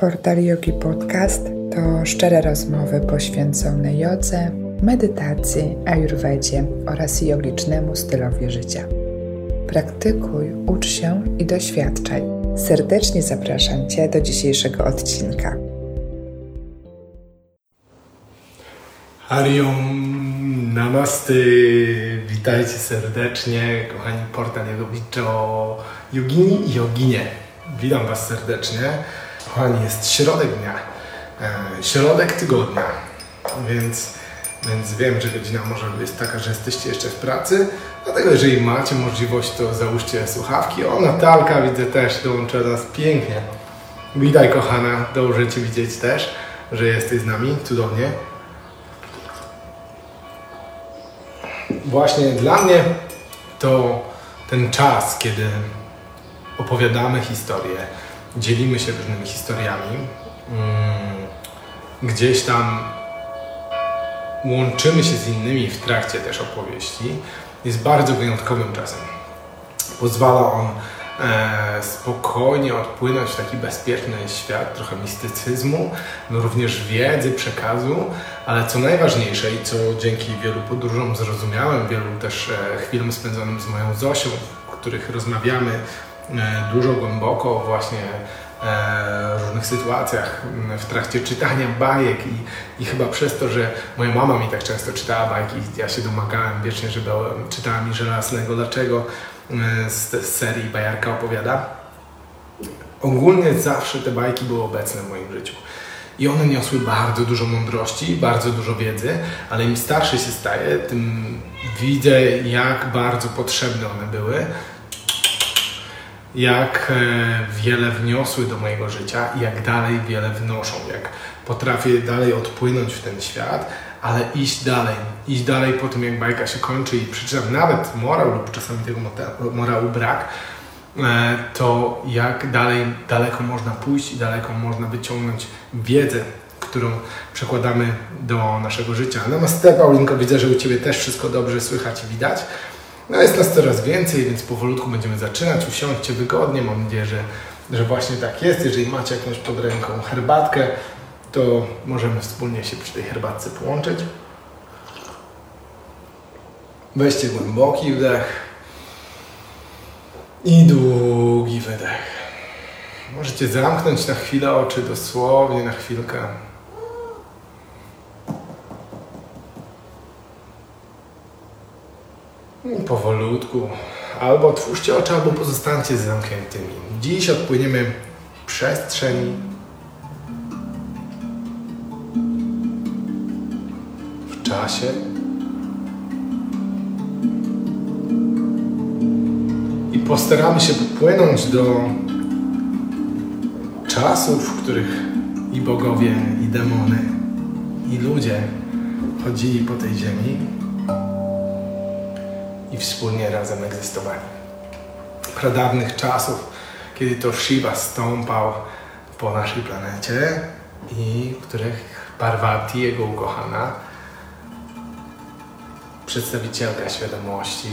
Portal Yogi Podcast to szczere rozmowy poświęcone jodze, medytacji, ayurvedzie oraz jogicznemu stylowi życia. Praktykuj, ucz się i doświadczaj. Serdecznie zapraszam Cię do dzisiejszego odcinka. Hariom Namaste, witajcie serdecznie, kochani portal Yogowiczo, yogini i yoginie. Witam Was serdecznie. Kochani, jest środek dnia, e, środek tygodnia, więc, więc wiem, że godzina może jest taka, że jesteście jeszcze w pracy, dlatego jeżeli macie możliwość, to załóżcie słuchawki. O, Natalka widzę też dołącza nas pięknie. Witaj kochana, dobrze Cię widzieć też, że jesteś z nami, cudownie. Właśnie dla mnie to ten czas, kiedy opowiadamy historię, dzielimy się różnymi historiami, mm, gdzieś tam łączymy się z innymi w trakcie też opowieści, jest bardzo wyjątkowym czasem. Pozwala on e, spokojnie odpłynąć w taki bezpieczny świat, trochę mistycyzmu, no również wiedzy, przekazu, ale co najważniejsze i co dzięki wielu podróżom zrozumiałem, wielu też e, chwilom spędzonym z moją Zosią, w których rozmawiamy dużo głęboko właśnie e, różnych sytuacjach w trakcie czytania bajek i, i chyba przez to, że moja mama mi tak często czytała bajki, ja się domagałem wiecznie, żeby czytała mi Żelaznego Dlaczego e, z, z serii Bajarka opowiada. Ogólnie zawsze te bajki były obecne w moim życiu. I one niosły bardzo dużo mądrości, bardzo dużo wiedzy, ale im starszy się staję, tym widzę, jak bardzo potrzebne one były jak e, wiele wniosły do mojego życia i jak dalej wiele wnoszą, jak potrafię dalej odpłynąć w ten świat, ale iść dalej, iść dalej po tym, jak bajka się kończy i przeczytam nawet morał lub czasami tego morału brak, e, to jak dalej, daleko można pójść i daleko można wyciągnąć wiedzę, którą przekładamy do naszego życia. Namaste Paulinko, widzę, że u Ciebie też wszystko dobrze słychać i widać. No jest nas coraz więcej, więc powolutku będziemy zaczynać. Usiądźcie wygodnie, mam nadzieję, że, że właśnie tak jest. Jeżeli macie jakąś pod ręką herbatkę, to możemy wspólnie się przy tej herbatce połączyć. Weźcie głęboki wdech i długi wydech. Możecie zamknąć na chwilę oczy, dosłownie na chwilkę. Powolutku. Albo otwórzcie oczy, albo pozostańcie zamkniętymi. Dziś odpłyniemy w przestrzeni. W czasie. I postaramy się popłynąć do czasów, w których i bogowie, i demony, i ludzie chodzili po tej ziemi wspólnie razem egzystowali. Pradawnych czasów, kiedy to Shiva stąpał po naszej planecie i w których Parvati, jego ukochana, przedstawicielka świadomości,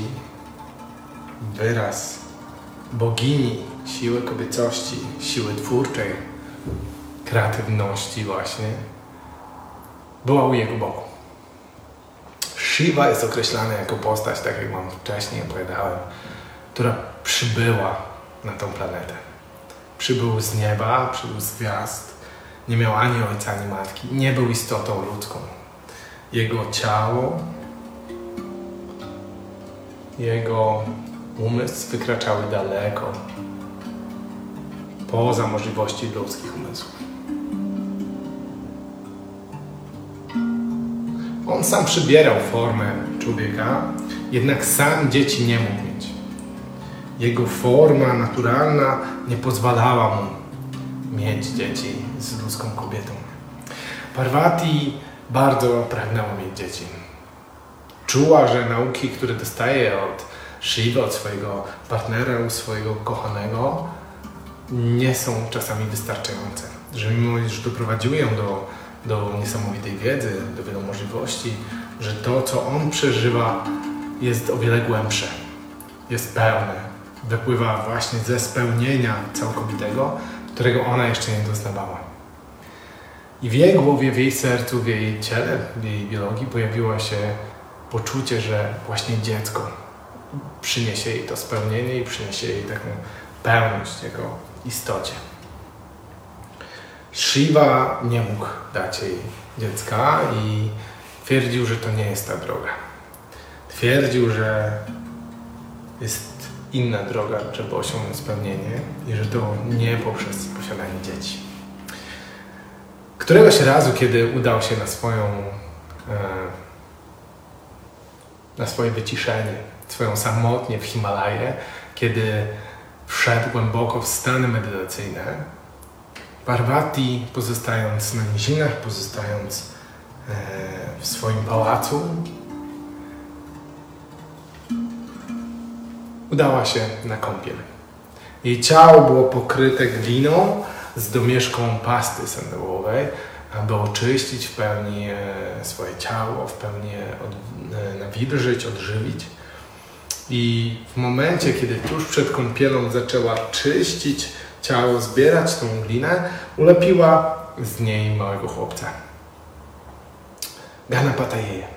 wyraz bogini, siły kobiecości, siły twórczej, kreatywności właśnie, była u jego boku. Shiva jest określany jako postać, tak jak Wam wcześniej opowiadałem, która przybyła na tą planetę. Przybył z nieba, przybył z gwiazd, nie miał ani ojca, ani matki, nie był istotą ludzką. Jego ciało, jego umysł wykraczały daleko poza możliwości ludzkich umysłów. On sam przybierał formę człowieka, jednak sam dzieci nie mógł mieć. Jego forma naturalna nie pozwalała mu mieć dzieci z ludzką kobietą. Parvati bardzo pragnęła mieć dzieci. Czuła, że nauki, które dostaje od Shiva, od swojego partnera, od swojego kochanego, nie są czasami wystarczające. Że mimo, że doprowadziły ją do do niesamowitej wiedzy, do wielu możliwości, że to, co on przeżywa, jest o wiele głębsze, jest pełne, wypływa właśnie ze spełnienia całkowitego, którego ona jeszcze nie doznawała. I w jej głowie, w jej sercu, w jej ciele, w jej biologii pojawiło się poczucie, że właśnie dziecko przyniesie jej to spełnienie i przyniesie jej taką pełność jego istocie. Shiva nie mógł dać jej dziecka i twierdził, że to nie jest ta droga. Twierdził, że jest inna droga, żeby osiągnąć spełnienie i że to nie poprzez posiadanie dzieci. Któregoś razu, kiedy udał się na swoją e, na swoje wyciszenie, swoją samotnie w Himalaje, kiedy wszedł głęboko w stany medytacyjne, Parvati pozostając na nizinach, pozostając e, w swoim pałacu, udała się na kąpiel. Jej ciało było pokryte gliną z domieszką pasty sandałowej, aby oczyścić w pełni e, swoje ciało, w pełni od, e, nawilżyć, odżywić. I w momencie, kiedy tuż przed kąpielą zaczęła czyścić ciało, zbierać tą glinę, ulepiła z niej małego chłopca. Ganapatajeje,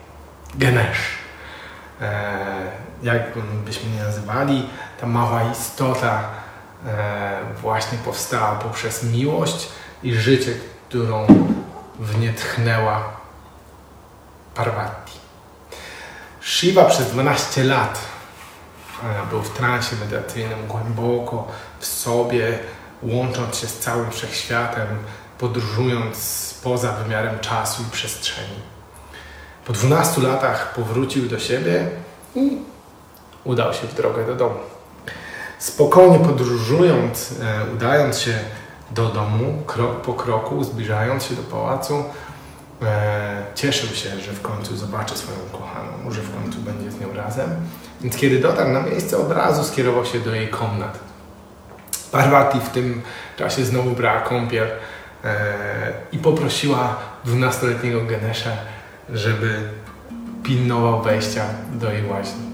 Ganesh. E, jak byśmy nie nazywali, ta mała istota e, właśnie powstała poprzez miłość i życie, którą w nie tchnęła Parvati. Shiva przez 12 lat e, był w transie medytacyjnym głęboko w sobie, łącząc się z całym wszechświatem, podróżując poza wymiarem czasu i przestrzeni. Po 12 latach powrócił do siebie i udał się w drogę do domu. Spokojnie podróżując, e, udając się do domu, krok po kroku, zbliżając się do pałacu, e, cieszył się, że w końcu zobaczy swoją kochaną, że w końcu będzie z nią razem. Więc kiedy dotarł na miejsce, od razu skierował się do jej komnat. Parvati w tym czasie znowu brała kąpiel e, i poprosiła dwunastoletniego Ganesha, żeby pilnował wejścia do jej łaźni.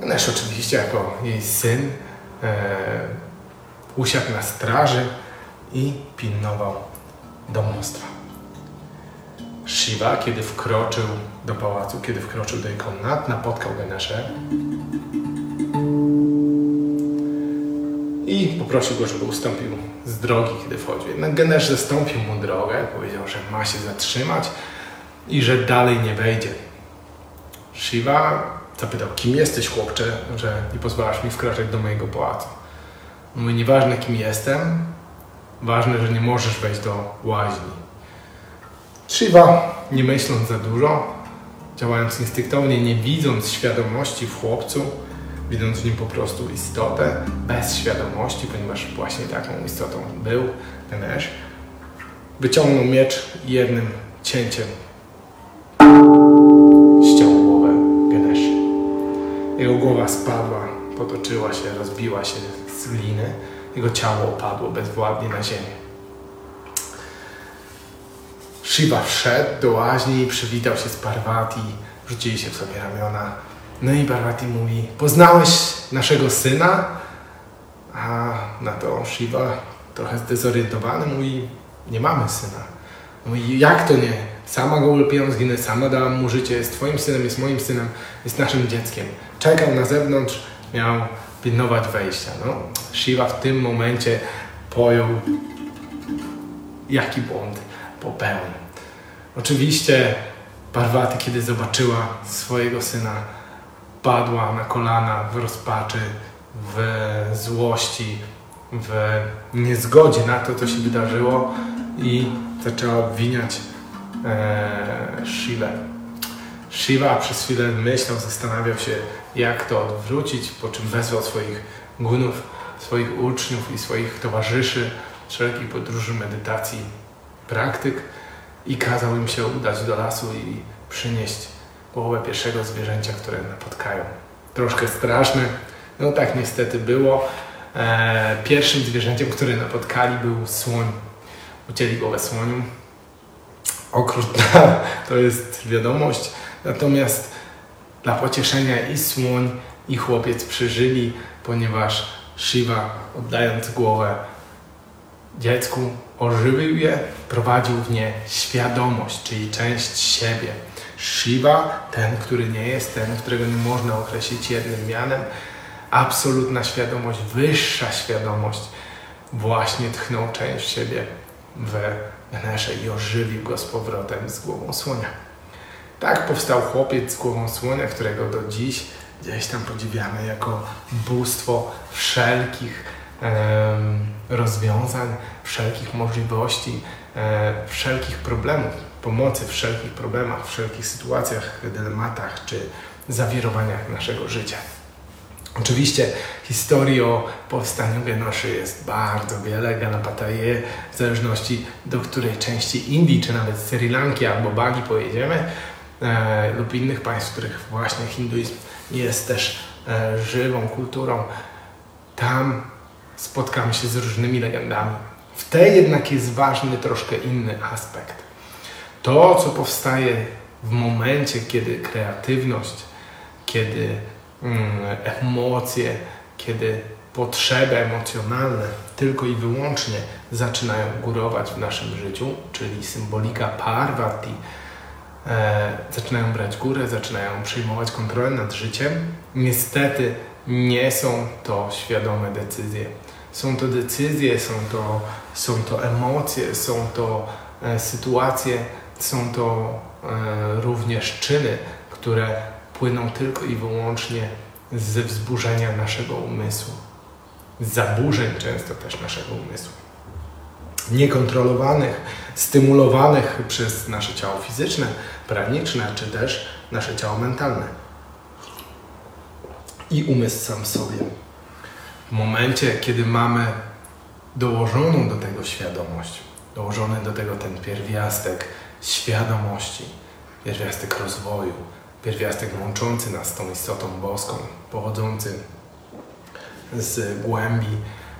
Ganesh oczywiście jako jej syn e, usiadł na straży i pilnował domostwa. Shiva, kiedy wkroczył do pałacu, kiedy wkroczył do jej komnat, napotkał Ganeszę i poprosił go, żeby ustąpił z drogi, kiedy wchodził. Jednak Ganesh zastąpił mu drogę, powiedział, że ma się zatrzymać i że dalej nie wejdzie. Shiva zapytał, kim jesteś chłopcze, że nie pozwalasz mi wkraczać do mojego pałacu. Mówi, nieważne kim jestem, ważne, że nie możesz wejść do łaźni. Shiva, nie myśląc za dużo, działając instynktownie, nie widząc świadomości w chłopcu, widząc w nim po prostu istotę, bez świadomości, ponieważ właśnie taką istotą był Ganesh, wyciągnął miecz jednym cięciem ściął głowę. Jego głowa spadła, potoczyła się, rozbiła się z gliny. Jego ciało opadło bezwładnie na ziemię. Shiva wszedł do łaźni przywitał się z Parvati. Rzucili się w sobie ramiona. No i Parvati mówi, poznałeś naszego syna? A na to Shiva trochę zdezorientowany mówi, nie mamy syna. Mówi, jak to nie? Sama go ulepiłam z gliny, sama dałam mu życie, jest twoim synem, jest moim synem, jest naszym dzieckiem. Czekał na zewnątrz, miał pilnować wejścia. No, Shiva w tym momencie pojął, jaki błąd popełnił. Oczywiście Parvati, kiedy zobaczyła swojego syna, padła na kolana w rozpaczy, w złości, w niezgodzie na to, co się wydarzyło i zaczęła obwiniać e. Shiva przez chwilę myślał, zastanawiał się, jak to odwrócić, po czym wezwał swoich gunów, swoich uczniów i swoich towarzyszy wszelkich podróży, medytacji, praktyk i kazał im się udać do lasu i przynieść głowę pierwszego zwierzęcia, które napotkają. Troszkę straszne, no tak niestety było. E, pierwszym zwierzęciem, które napotkali był słoń. Ucięli głowę słoniu. Okrutna to jest wiadomość, natomiast dla pocieszenia i słoń, i chłopiec przeżyli, ponieważ Shiva, oddając głowę dziecku, ożywił je, prowadził w nie świadomość, czyli część siebie. Shiva, ten, który nie jest, ten, którego nie można określić jednym mianem, absolutna świadomość, wyższa świadomość, właśnie tchnął część siebie w Ganesze i ożywił go z powrotem z głową słonia. Tak powstał chłopiec z głową słonia, którego do dziś gdzieś tam podziwiamy jako bóstwo wszelkich rozwiązań, wszelkich możliwości, e, wszelkich problemów, pomocy w wszelkich problemach, w wszelkich sytuacjach, dylematach czy zawirowaniach naszego życia. Oczywiście historii o powstaniu Genoszy jest bardzo wiele, Galapataje, w zależności do której części Indii, czy nawet Sri Lanki albo Bali pojedziemy, e, lub innych państw, w których właśnie hinduizm jest też e, żywą kulturą, tam spotkamy się z różnymi legendami. W tej jednak jest ważny troszkę inny aspekt. To, co powstaje w momencie, kiedy kreatywność, kiedy mm, emocje, kiedy potrzeby emocjonalne tylko i wyłącznie zaczynają górować w naszym życiu, czyli symbolika Parvati, e, zaczynają brać górę, zaczynają przejmować kontrolę nad życiem. Niestety nie są to świadome decyzje. Są to decyzje, są to, są to emocje, są to e, sytuacje, są to e, również czyny, które płyną tylko i wyłącznie ze wzburzenia naszego umysłu, z zaburzeń często też naszego umysłu. Niekontrolowanych, stymulowanych przez nasze ciało fizyczne, praniczne, czy też nasze ciało mentalne. I umysł sam sobie w momencie, kiedy mamy dołożoną do tego świadomość, dołożony do tego ten pierwiastek świadomości, pierwiastek rozwoju, pierwiastek łączący nas z tą istotą boską, pochodzący z głębi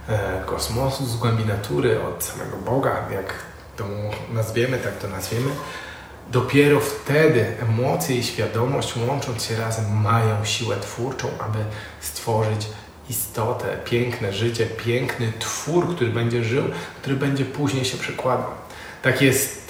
e, kosmosu, z głębi natury, od samego Boga, jak to nazwiemy, tak to nazwiemy, dopiero wtedy emocje i świadomość łącząc się razem mają siłę twórczą, aby stworzyć istotę, piękne życie, piękny twór, który będzie żył, który będzie później się przekładał. Tak jest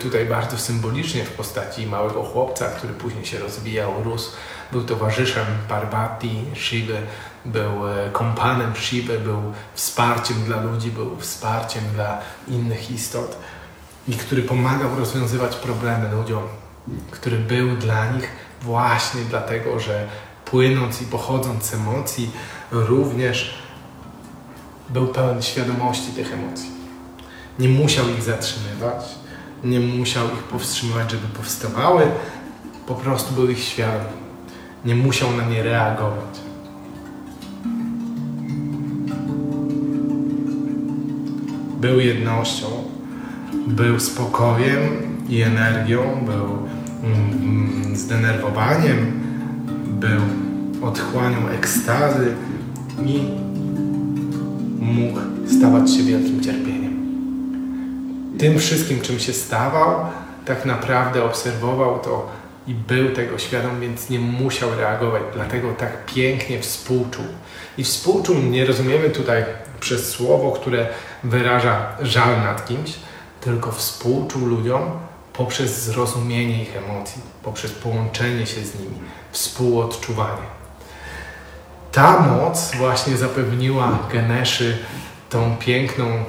tutaj bardzo symbolicznie w postaci małego chłopca, który później się rozwijał, rósł, był towarzyszem Parvati, Shiva, był e, kompanem Shiva, był wsparciem dla ludzi, był wsparciem dla innych istot i który pomagał rozwiązywać problemy ludziom, który był dla nich właśnie dlatego, że płynąc i pochodząc z emocji, również był pełen świadomości tych emocji. Nie musiał ich zatrzymywać, nie musiał ich powstrzymywać, żeby powstawały, po prostu był ich świadom. Nie musiał na nie reagować. Był jednością, był spokojem i energią, był mm, zdenerwowaniem, był otchłanią ekstazy i mógł stawać się wielkim cierpieniem. Tym wszystkim, czym się stawał, tak naprawdę obserwował to i był tego świadom, więc nie musiał reagować, dlatego tak pięknie współczuł. I współczuł nie rozumiemy tutaj przez słowo, które wyraża żal nad kimś, tylko współczuł ludziom poprzez zrozumienie ich emocji, poprzez połączenie się z nimi, współodczuwanie ta moc właśnie zapewniła Geneszy tą piękną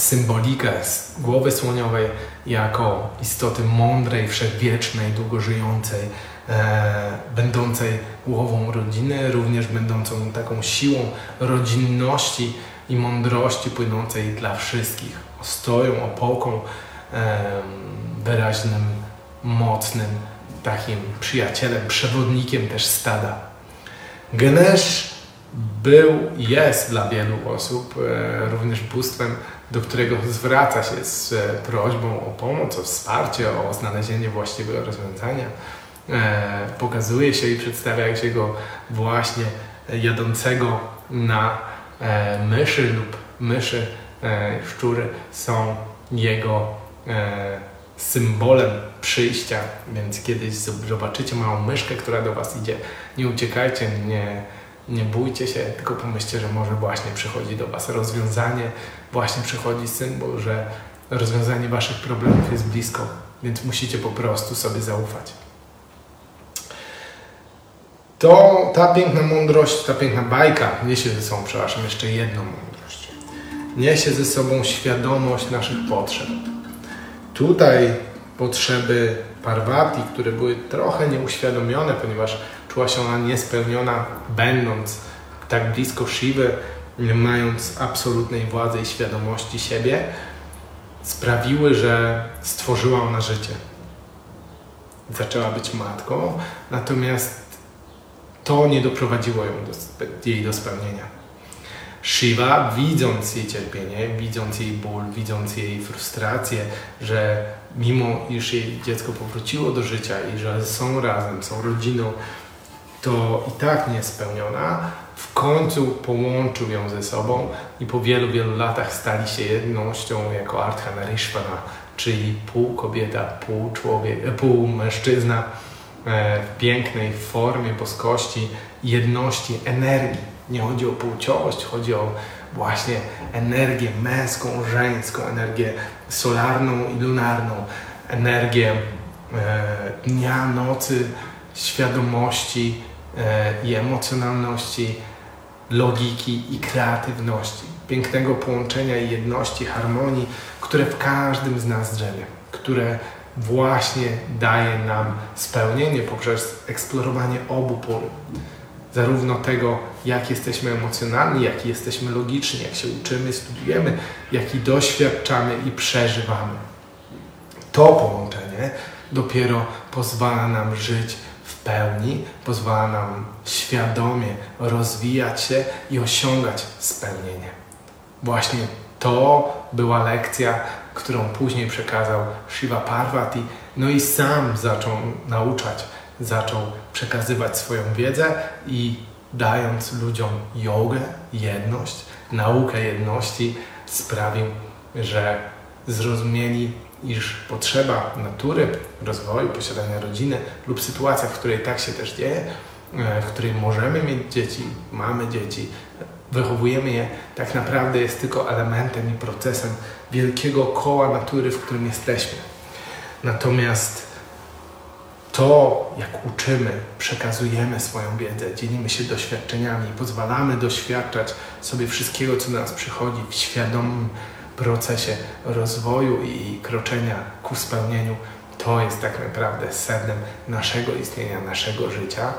symbolikę głowy słoniowej jako istoty mądrej, wszechwiecznej, długożyjącej, e, będącej głową rodziny, również będącą taką siłą rodzinności i mądrości płynącej dla wszystkich, ostoją, opoką, e, wyraźnym, mocnym, takim przyjacielem, przewodnikiem też stada. Genesz był jest dla wielu osób e, również bóstwem, do którego zwraca się z e, prośbą o pomoc, o wsparcie, o znalezienie właściwego rozwiązania. E, pokazuje się i przedstawia się go właśnie jadącego na myszy lub myszy, szczury są jego symbolem przyjścia, więc kiedyś zobaczycie małą myszkę, która do Was idzie, nie uciekajcie, nie, Nie bójcie się, tylko pomyślcie, że może właśnie przychodzi do Was rozwiązanie, właśnie przychodzi symbol, że rozwiązanie Waszych problemów jest blisko, więc musicie po prostu sobie zaufać. To ta piękna mądrość, ta piękna bajka niesie ze sobą, przepraszam, jeszcze jedną mądrość. Niesie ze sobą świadomość naszych potrzeb. Tutaj potrzeby Parvati, które były trochę nieuświadomione, ponieważ czuła się ona niespełniona, będąc tak blisko Shiva, mając absolutnej władzy i świadomości siebie, sprawiły, że stworzyła ona życie. Zaczęła być matką, natomiast to nie doprowadziło ją do, jej do spełnienia. Shiva, widząc jej cierpienie, widząc jej ból, widząc jej frustrację, że mimo iż jej dziecko powróciło do życia i że są razem, są rodziną, to i tak niespełniona, w końcu połączył ją ze sobą i po wielu, wielu latach stali się jednością jako Ardhanarishvara, czyli pół kobieta, pół człowiek, pół mężczyzna e, w pięknej formie boskości, jedności, energii. Nie chodzi o płciowość, chodzi o właśnie energię męską, żeńską, energię solarną i lunarną, energię e, dnia, nocy, świadomości e, i emocjonalności, logiki i kreatywności, pięknego połączenia i jedności, harmonii, które w każdym z nas drzemie, które właśnie daje nam spełnienie poprzez eksplorowanie obu pól zarówno tego, jak jesteśmy emocjonalni, jak jesteśmy logiczni, jak się uczymy, studiujemy, jak i doświadczamy i przeżywamy. To połączenie dopiero pozwala nam żyć pełni, pozwala nam świadomie rozwijać się i osiągać spełnienie. Właśnie to była lekcja, którą później przekazał Shiva Parvati, no i sam zaczął nauczać zaczął przekazywać swoją wiedzę i dając ludziom jogę, jedność, naukę jedności, sprawił, że zrozumieli, iż potrzeba natury, rozwoju, posiadania rodziny lub sytuacja, w której tak się też dzieje, e, w której możemy mieć dzieci, mamy dzieci, wychowujemy je, tak naprawdę jest tylko elementem i procesem wielkiego koła natury, w którym jesteśmy. Natomiast to, jak uczymy, przekazujemy swoją wiedzę, dzielimy się doświadczeniami, pozwalamy doświadczać sobie wszystkiego, co do nas przychodzi w świadomym procesie rozwoju i kroczenia ku spełnieniu, to jest tak naprawdę sednem naszego istnienia, naszego życia.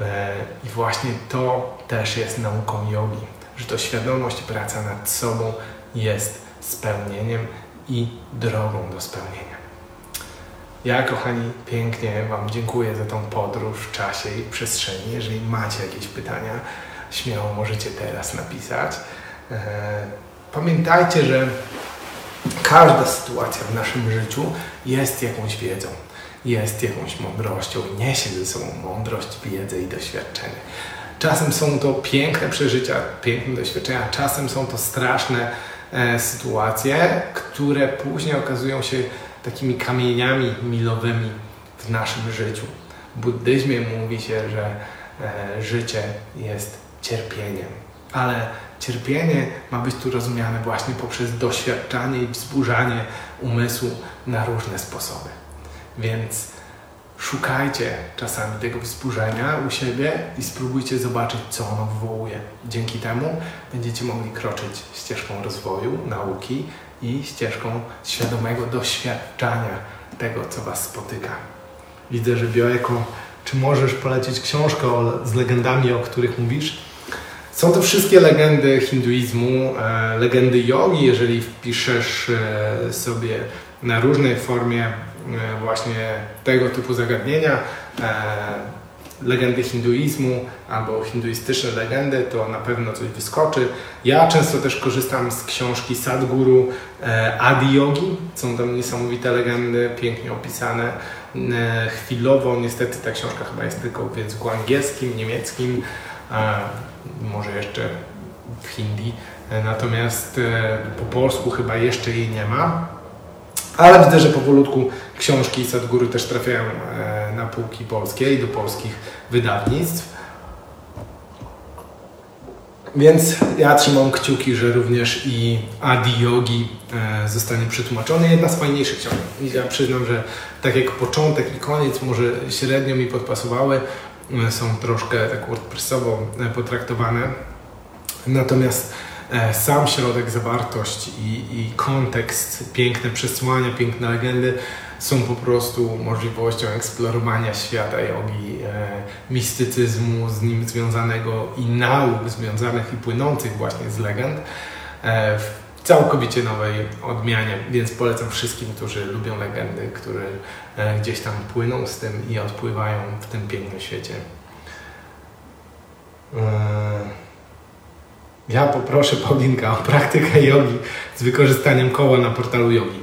E, I właśnie to też jest nauką jogi, że to świadomość, praca nad sobą jest spełnieniem i drogą do spełnienia. Ja, kochani, pięknie Wam dziękuję za tą podróż w czasie i przestrzeni. Jeżeli macie jakieś pytania, śmiało możecie teraz napisać. Pamiętajcie, że każda sytuacja w naszym życiu jest jakąś wiedzą, jest jakąś mądrością niesie ze sobą mądrość, wiedzę i doświadczenie. Czasem są to piękne przeżycia, piękne doświadczenia, czasem są to straszne e, sytuacje, które później okazują się takimi kamieniami milowymi w naszym życiu. W buddyzmie mówi się, że e, życie jest cierpieniem, ale cierpienie ma być tu rozumiane właśnie poprzez doświadczanie i wzburzanie umysłu na różne sposoby. Więc szukajcie czasami tego wzburzenia u siebie i spróbujcie zobaczyć, co ono wywołuje. Dzięki temu będziecie mogli kroczyć ścieżką rozwoju, nauki i ścieżką świadomego doświadczania tego, co Was spotyka. Widzę, że Bioeko, czy możesz polecić książkę z legendami, o których mówisz? Są to wszystkie legendy hinduizmu, e, legendy jogi, jeżeli wpiszesz e, sobie na różnej formie e, właśnie tego typu zagadnienia, legendy hinduizmu albo hinduistyczne legendy, to na pewno coś wyskoczy. Ja często też korzystam z książki Sadguru Adi Yogi. Są tam niesamowite legendy, pięknie opisane. Chwilowo niestety ta książka chyba jest tylko w języku angielskim, niemieckim, może jeszcze w hindi. E, natomiast e, po polsku chyba jeszcze jej nie ma. Ale widzę, że powolutku książki Sadhguru też trafiają e, na półki polskie i do polskich wydawnictw. Więc ja trzymam kciuki, że również i Adi Yogi zostanie przetłumaczony. Jedna z fajniejszych książek. Ja przyznam, że tak jak początek i koniec może średnio mi podpasowały, są troszkę tak wordpressowo e, potraktowane. Natomiast sam środek, zawartość i, i kontekst, piękne przesłania, piękne legendy są po prostu możliwością eksplorowania świata jogi, e, mistycyzmu z nim związanego i nauk związanych i płynących właśnie z legend e, całkowicie nowej odmianie, więc polecam wszystkim, którzy lubią legendy, którzy e, gdzieś tam płyną z tym i odpływają w tym pięknym świecie. E, ja poproszę Paulinka o praktykę jogi z wykorzystaniem koła na portalu jogi.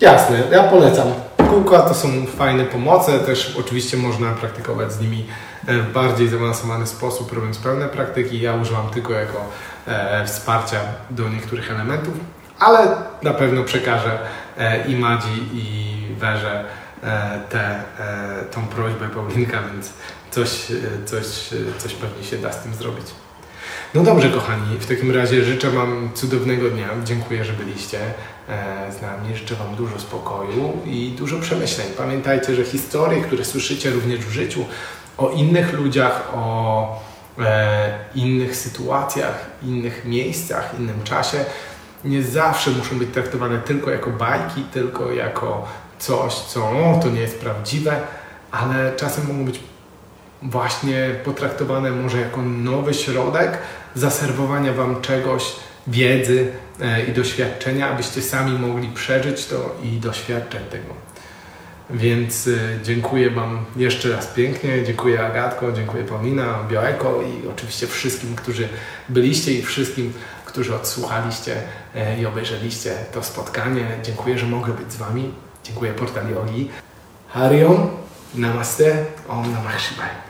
Jasne, ja polecam. Kółka to są fajne pomoce, też oczywiście można praktykować z nimi w bardziej zaawansowany sposób, robiąc pełne praktyki. Ja używam tylko jako e, wsparcia do niektórych elementów, ale na pewno przekażę e, i Madzi i Werze e, te, e, tą prośbę Paulinka, więc coś, e, coś, coś pewnie się da z tym zrobić. No dobrze, kochani, w takim razie życzę Wam cudownego dnia. Dziękuję, że byliście e, z nami. Życzę Wam dużo spokoju i dużo przemyśleń. Pamiętajcie, że historie, które słyszycie również w życiu o innych ludziach, o e, innych sytuacjach, innych miejscach, innym czasie, nie zawsze muszą być traktowane tylko jako bajki, tylko jako coś, co o, to nie jest prawdziwe, ale czasem mogą być właśnie potraktowane może jako nowy środek zaserwowania Wam czegoś, wiedzy e, i doświadczenia, abyście sami mogli przeżyć to i doświadczać tego. Więc e, dziękuję Wam jeszcze raz pięknie, dziękuję Agatko, dziękuję Paulina, Bioeko i oczywiście wszystkim, którzy byliście i wszystkim, którzy odsłuchaliście e, i obejrzeliście to spotkanie. Dziękuję, że mogę być z Wami. Dziękuję Portal Yogi. Hariom, Namaste, Om Namah Shivaya.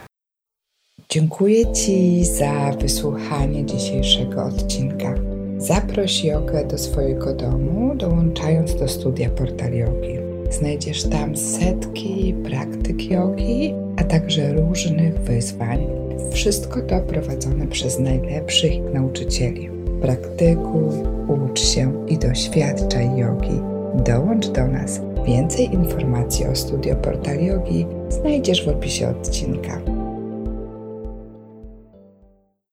Dziękuję Ci za wysłuchanie dzisiejszego odcinka. Zaproś jogę do swojego domu, dołączając do studia Portal Yogi. Znajdziesz tam setki praktyk jogi, a także różnych wyzwań. Wszystko to prowadzone przez najlepszych nauczycieli. Praktykuj, ucz się i doświadczaj jogi. Dołącz do nas. Więcej informacji o studio Portal Yogi znajdziesz w opisie odcinka.